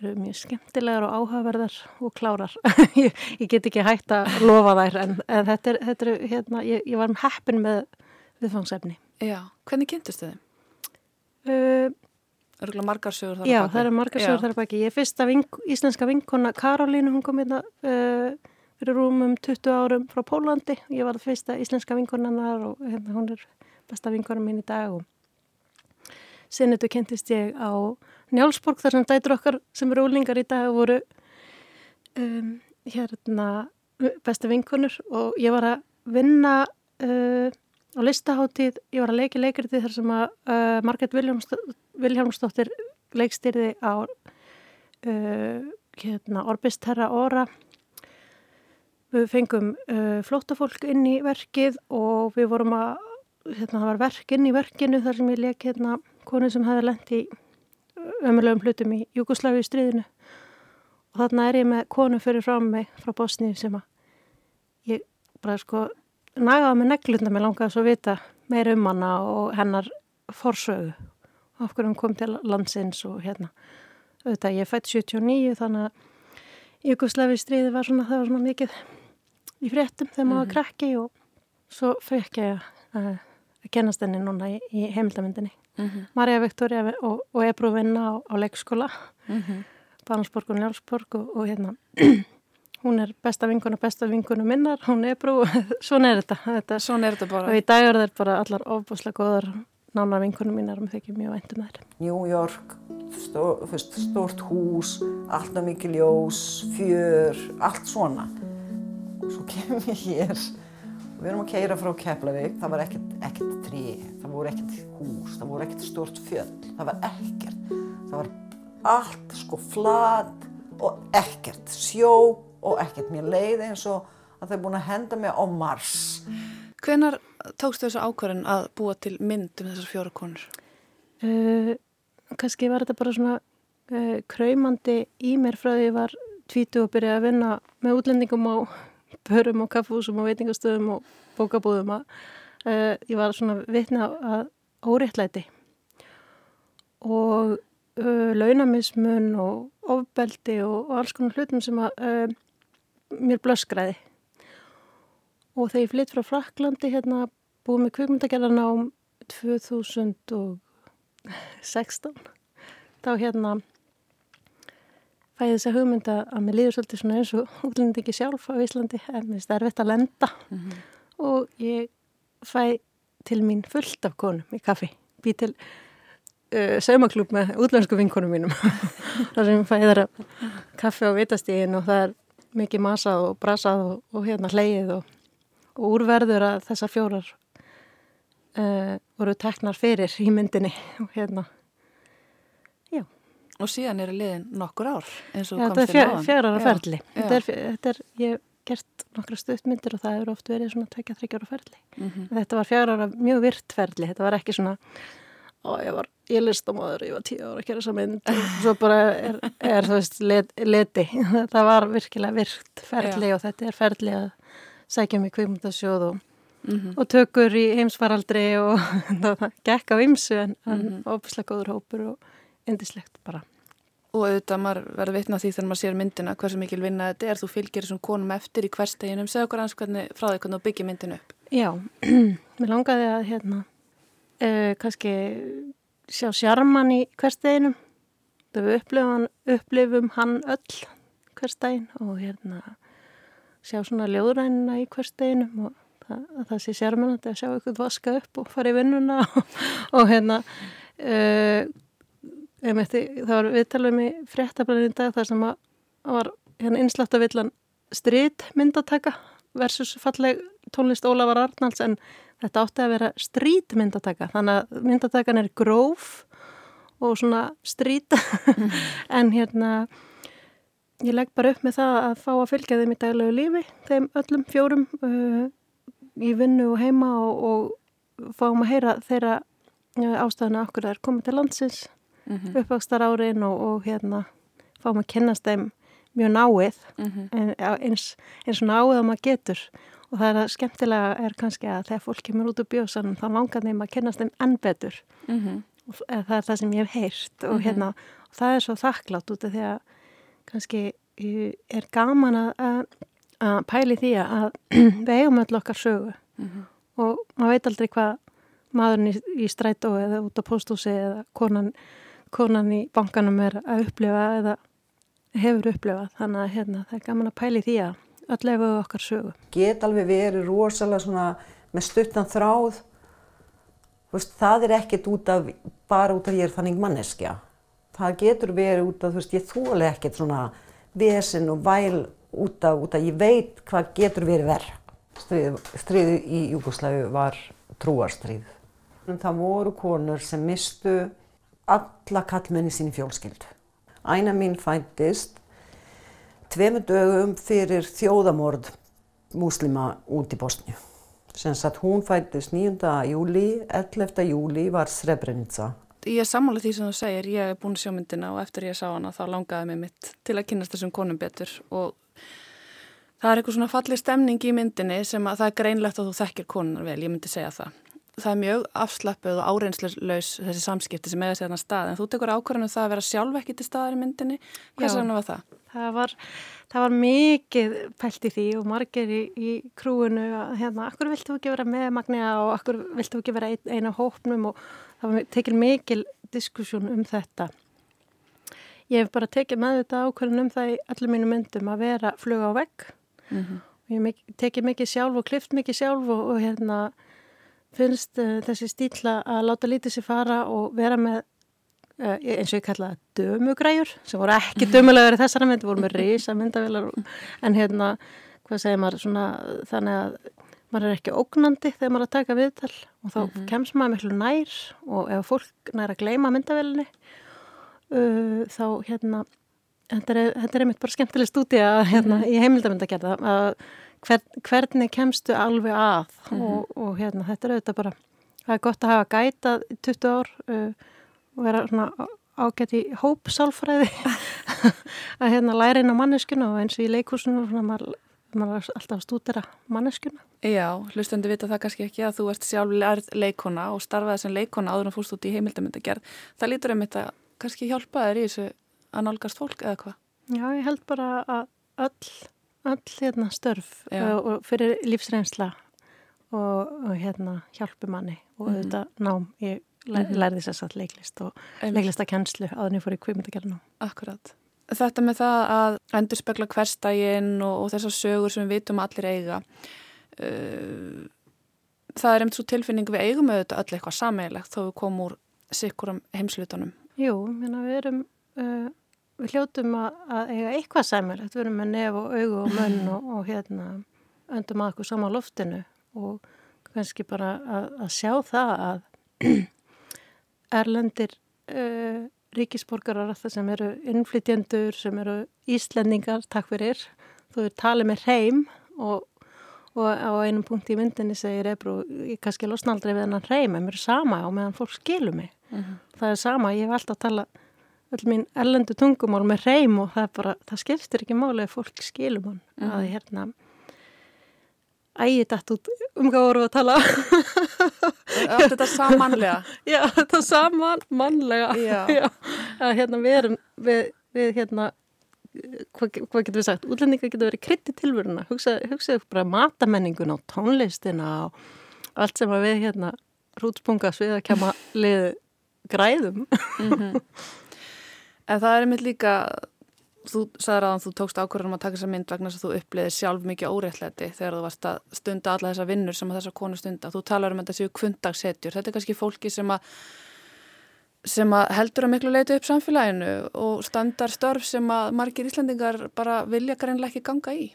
eru mjög skemmtilegar og áhugaverðar og klárar. *laughs* ég, ég get ekki hægt að lofa þær en, en þetta er, þetta er hérna, ég, ég var um heppin með viðfangsefni. Já, hvernig kynntustu þið? Uh, Örgulega margarsögur þar að baki? Já, það eru margarsögur þar að baki. Ég er fyrsta vink, íslenska vinkona Karolínu, hún kom hérna uh, fyrir rúmum 20 árum frá Pólandi. Ég var það fyrsta íslenska vinkonannar og hérna hún er besta vinkonum mín í dag og sennitu kentist ég á Njálsborg þar sem dætur okkar sem eru úlingar í dag voru um, hérna besta vinkonur og ég var að vinna uh, á listaháttíð, ég var að leiki leikriti þar sem að uh, Marget Viljámsdóttir leikstýrði á uh, hérna Orbisterra Óra við fengum uh, flótafólk inn í verkið og við vorum að hérna, það var verkinn í verkinu þar sem ég leik hérna konu sem hefði lendi ömulegum hlutum í Júkoslavi stríðinu og þarna er ég með konu fyrir frá mig frá Bosníu sem að ég bara sko nagaði með neglunda með langaði svo vita meir um hana og hennar forsögu af hverju hún kom til landsins og hérna auðvitað ég fætt 79 þannig að Júkoslavi stríði var svona það var svona mikið í fréttum þegar maður mm -hmm. krakki og svo fekk ég að að kennast henni núna í, í heimildamindinni. Mm -hmm. Marja Viktoria og, og brúið vinna á, á leikskóla, mm -hmm. Barnarsborg og Njálsborg og, og hérna, *clears throat* hún er besta vinkun og besta vinkunu minnar, hún er brúið, *laughs* svona er þetta. þetta svona er þetta bara. Og í dag er þetta bara allar ofbúslega góðar nána vinkunum mínar og mér þykir mjög væntum þær. New York, stó, fyrst, stórt hús, alltaf mikið ljós, fjör, allt svona. Og svo kemur ég hér Við erum að keira frá Keflavík, það var ekkert, ekkert trí, það voru ekkert hús, það voru ekkert stort fjöll, það var ekkert. Það var allt sko flad og ekkert, sjó og ekkert. Mér leiði eins og að það er búin að henda mig á Mars. Hvenar tókstu þessu ákvarðin að búa til mynd um þessar fjóra konur? Uh, Kanski var þetta bara svona uh, kræmandi í mér frá því að ég var tvítu og byrjaði að vinna með útlendingum á börum og kaffúsum og veitingastöðum og bókabúðum að uh, ég var svona vitna að óréttlæti. Og uh, launamismun og ofbeldi og, og alls konar hlutum sem að uh, mér blöskræði og þegar ég flytt frá Fraklandi hérna búið með kvökmyndagerðarna á 2016 þá hérna fæði þess að hugmynda að mér líður svolítið svona eins og *laughs* útlendingi ekki sjálf á Íslandi en mér finnst það erfitt að lenda mm -hmm. og ég fæ til mín fullt af konum í kaffi bý til uh, saumaklúb með útlensku vinkonum mínum *laughs* þar sem fæðar kaffe á vitastígin og það er mikið masað og brasað og, og hérna hleyið og, og úrverður að þessar fjórar uh, voru teknar fyrir í myndinni og hérna. Og síðan eru liðin nokkur ár eins og Já, komst inn á fjör, fjör ára hann. ferli. Já, Þetta er, þetta er, ég hef gert nokkra stuttmyndir og það hefur oft verið svona tvekja þryggjára ferli. Mhm. Þetta var fjör ára mjög virt ferli. Þetta var ekki svona, ó, ég var í listamóður, ég var tíu ára að gera þessa mynd og svo bara er, er þú veist, let, leti. *laughs* Þetta var virkilega virt ferli og þetta er ferli að sækja mig kvikmyndasjóð og, Mhm. og tökur í heimsfaraldri og *laughs* það gekk á ymsu en, en Mhm. óbúslega góður hópur og indislegt bara. Og auðvitað maður verður vitna því þegar maður sér myndina hversu mikil vinna þetta er, þú fylgir þessum konum eftir í hversteginum, segja okkur aðeins hvernig frá því hvernig þú byggir myndinu upp. Já, *clears throat* mér langaði að hérna, uh, kannski sjá sjarman í hversteginum. Það við upplifum, upplifum hann öll hverstegin og hérna sjá svona ljóðrænina í hversteginum og það, að það sé sjarman að sjá ykkur vaska upp og fara í vinnuna *laughs* og, og hérna uh, Einmitt, það var viðtalum í fréttablaðin í dag þar sem að að var hérna innsláttavillan stríð myndataka versus falleg tónlist Ólafar Arnalds en þetta átti að vera stríð myndataka þannig að myndatakan er gróf og svona stríð *laughs* en hérna ég legg bara upp með það að fá að fylgja þeim í daglegu lífi, þeim öllum fjórum uh, í vinnu og heima og, og fáum að heyra þeirra uh, ástæðuna okkur það er komið til landsins Mhm. uppvakstar árin og, og hérna fáum að kennast þeim mjög náið en, já, eins, eins og náið að maður getur og það er að skemmtilega er kannski að þegar fólk kemur út úr bjósanum þá langar þeim að kennast þeim enn betur Mhm. og það er það sem ég hef heyrt og Mhm. hérna og það er svo þakklátt út af því að kannski er gaman að, að, pæli því að *clears throat* við eigum öll okkar sögu Mhm. og maður veit aldrei hvað maðurinn í, í strætó eða út á pósthúsi eða konan, konan í bankanum er að upplifa eða hefur upplifað þannig að hérna, það er gaman að pæli því að öll við okkar sögu. Get alveg verið rosalega svona með stuttan þráð. Veist, það er ekkert út af, bara út af ég er þannig manneskja. Það getur verið út af, þú veist, ég þóla ekkert svona vesen og væl út af, út af ég veit hvað getur verið verð. Stríð, stríði í Júgoslavi var trúarstríð. Það voru konur sem mistu alla kallmenni sín í fjólskyldu. Æna mín fættist tveimur dögum fyrir þjóðamorð múslima út í Bosníu. Sem sagt hún fættist 9. júli, 11. júli var Srebrenica. Ég er sammála því sem þú segir, ég er búin að sjá myndina og eftir ég sá hana þá langaði mig mitt til að kynast þessum konum betur og það er eitthvað svona fallið stemning í myndinni sem að það er greinlegt að þú þekkir konunar vel, ég myndi segja það. Það er mjög afslappuð og áreinsleus þessi samskipti sem eða sér þannig stað en þú tekur ákvarðinu það að vera sjálf ekki til staðar í myndinni. Já. vegna var það? Það var, það var mikið pælt í því og margir í, í krúinu að hérna, akkur viltu ekki vera með Magnia og akkur viltu ekki vera ein, eina hópnum og það var tekil mikil diskussjón um þetta. Ég hef bara tekið með þetta ákvörðin um það í öllum mínu myndum að vera fluga á vegg. Mm Ég hef tekið mikið sjálf og klift mikið sjálf og, og hérna finnst uh, þessi stíla að láta lítið sér fara og vera með uh, eins og ég kalla það dömugræjur sem voru ekki dömulegar í þessara mynd, voru með risa myndavilar en hérna, hvað segir maður svona, þannig að maður er ekki ógnandi þegar maður er að taka viðtal og þá kemst maður miklu nær og ef fólk nær að gleyma myndavilinni uh, þá hérna þetta er, þetta er einmitt bara skemmtileg stúdía hérna, í heimildamöndagerða að hver, hvernig kemstu alveg að og, og hérna þetta er auðvitað bara það er gott að hafa gæta í 20 ár uh, og vera svona ágætt í hópsálfræði *laughs* að hérna læra inn á manneskuna og eins og í leikúsinu svona maður, maður alltaf að stúdera manneskuna Já, hlustandi vita það kannski ekki að þú ert sjálf leikona og starfaði sem leikona áður en fórst út í heimildamöndagerð. Það lítur einmitt að kannski hjálpa þér í þessu að nálgast fólk eða hvað? Já, ég held bara að öll, öll hérna störf Já. og, fyrir lífsreynsla og, og hérna hjálpi manni og Mhm. auðvitað nám. Ég Mhm. lærði þess að leiklist og leiklistakennslu en ég fór í kvimundagernum. Akkurat. Þetta með það að endur spekla hverstægin og, og þessar sögur sem við vitum að allir eiga. Uh, það er einmitt svo tilfinning við eigum auðvitað öll eitthvað sameigilegt þó við komum úr sikkurum heimslutunum. Jú, við erum, uh, við hljótum að, að eiga eitthvað sameigilegt, við erum með nef og augu og munn og, og hérna öndum að okkur sama á loftinu og kannski bara að, að sjá það að *clears throat* erlendir uh, ríkisborgarar sem eru innflytjendur, sem eru íslendingar, takk fyrir, þú er talið með hreim og, og á einum punkt í myndinni segir Ebru, ég kannski losna aldrei við hennan hreim, en mér er sama og meðan fólk skilur mig. Uh -huh. Það er sama, ég hef alltaf talað öll mín ellendu tungumál með hreim og það, bara, það skiptir ekki máli ef fólk skilur mann. Uh -huh. Það er hérna ægit allt út um hvað voru að tala Allt þetta samanlega *laughs* Já, þetta samanlega Já, *laughs* Já. Að, hérna, við erum við, við hérna hvað, hvað getur við sagt, útlendingar getur verið krytti tilvöruna, hugsaðu hugsa bara matamenningun og tónlistina og allt sem að við hérna rútspungas við að kema lið græðum mm -hmm. *laughs* En það er einmitt líka þú sagði að þú tókst ákvörðunum að taka þessa mynd vegna þess að þú uppliðið sjálf mikið óreittlæti þegar þú varst að stunda alla þessa vinnur sem að þessa konu stunda. Þú talar um þetta séu kvöndagssetjur. Þetta er kannski fólki sem að, sem að heldur að miklu leita upp samfélaginu og standar störf sem að margir Íslandingar bara vilja greinlega ekki ganga í.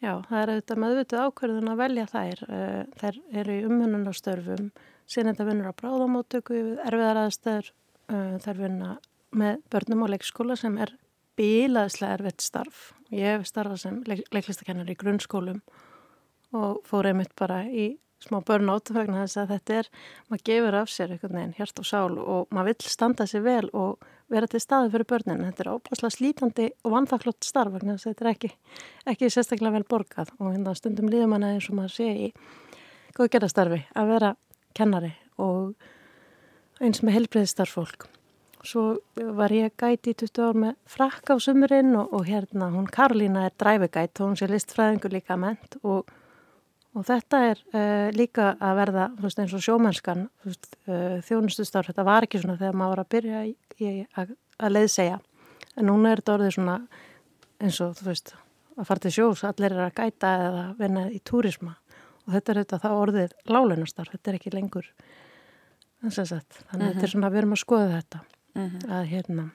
Já, það er auðvitað meðvitað ákvörðun að velja þær. Eh, þær eru í umhennunarstörfum, síðan þetta vinnur á bráðamótöku, erfiðar aðstæður, eh, þær vinna með börnum og leikskóla sem er bílaðislega erfitt starf. Ég hef starfað sem leik leiklistakennar í grunnskólum og fór einmitt bara í smá börnátt vegna þess að þetta er, maður gefur af sér einhvern veginn hjart og sál og maður vill standa sér vel og vera til staði fyrir börnin. Þetta er óbúslega slítandi og vanþaklott starf vegna þess að þetta er ekki, ekki sérstaklega vel borgað og hérna stundum líður manna eins og maður sé í góðgerðastarfi að vera kennari og eins með helbreyðstarfólk. Svo var ég gæti í 20 ár með frakk á sumurinn og, og hérna hún Karolína er dræfegætt og hún sé listfræðingur líka ment og, og þetta er uh, líka að verða veist, eins og sjómennskan uh, þjónustustarf, þetta var ekki svona þegar maður var að byrja í, í, að, að leiðsegja. En núna er þetta orðið svona eins og þú veist að fara til sjós, allir er að gæta eða vinna í túrisma. Og þetta er þetta þá orðið láleinastarf, þetta er ekki lengur þannig að þetta er mhm. svona að við erum að skoða þetta mm -hmm. að hérna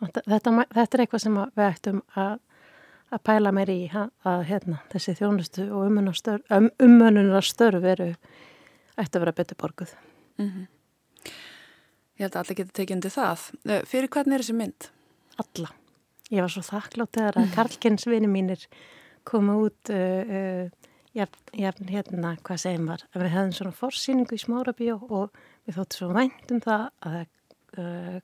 þetta, þetta er eitthvað sem við ættum að, að pæla meir í að hérna þessi þjónustu og umönunar störf veru ætti að vera betur borguð mm -hmm. Ég held að allir getur tekið undir það Fyrir hvernig er þessi mynd? Alla Ég var svo þakklátt þegar að Karlkensvini mínir komu út uh, uh, jafn hérna, hvað segir maður við hefðum svona forsýningu í Smárabíu og við þóttum svo vænt um það að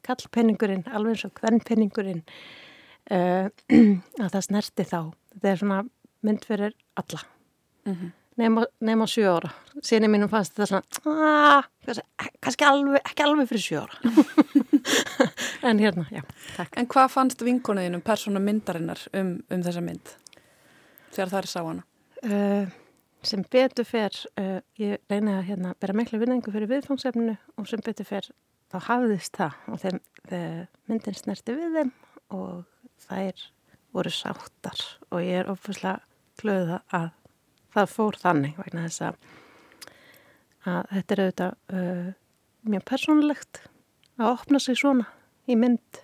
kallpenningurinn, alveg eins og hvernpenningurinn uh, *clears throat* að það snerti þá. Þetta er svona mynd fyrir alla. Mm -hmm. Nefn á sjö ára. Sýnir mínum fannst þetta svona, kannski alveg, ekki alveg fyrir sjö ára. *laughs* en hérna, já, takk. En hvað fannst vinkonuðinum, persónu myndarinnar um, um þessa mynd þegar það er sá hana? Uh, sem betur fer, uh, ég reyna að hérna, bera miklu vinningu fyrir viðfangsefninu og sem betur fer þá hafðist það og þeim, myndin snerti við þeim og þær voru sáttar. Og ég er ofislega glöða að það fór þannig vegna þess að, að þetta er auðvitað uh, mjög persónulegt að opna sig svona í mynd.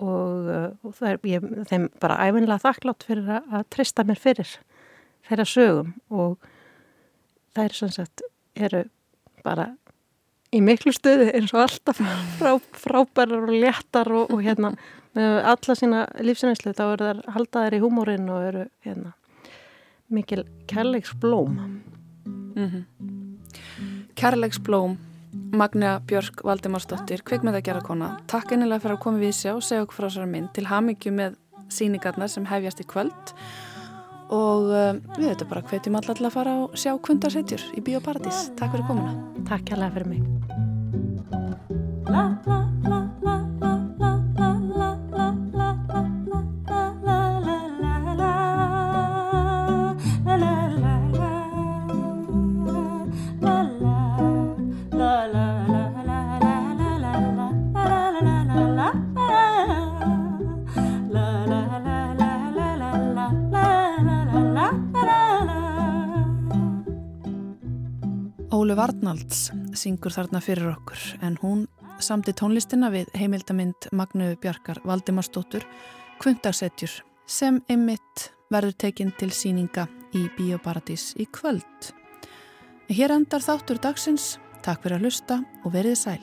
Og, uh, og það er ég, þeim bara æfinlega þakklátt fyrir að, að trista mér fyrir þeirra sögum. Og er sem sagt eru bara í miklu stöðu eins og alltaf. Frá, frábærar og léttar og, og hérna með alla sína lífsinslu þá eru þær haldaðir í húmórin og eru hérna mikil kærleiksblóm. Mm -hmm. Kærleiksblóm. Magna Björk Valdimarsdóttir kveikmyndagjara kona, takk einnilega fyrir að koma við sjá og segja okkur frá sér minn til hamingju með síningarnar sem hefjast í kvöld og uh, við veitum bara hvetjum allar að fara og sjá kundarsetjur í Bíóparadís. Takk fyrir komuna. Takk kærlega fyrir mig. Óli Varnalds syngur þarna fyrir okkur en hún samti tónlistina við heimildamind Magnu Bjarkar Valdimarsdóttur Kvöndarsetjur sem ymmit verður tekinn til síninga í Bíoparadís í kvöld. Hér endar þáttur dagsins. Takk fyrir að hlusta og verið sæl.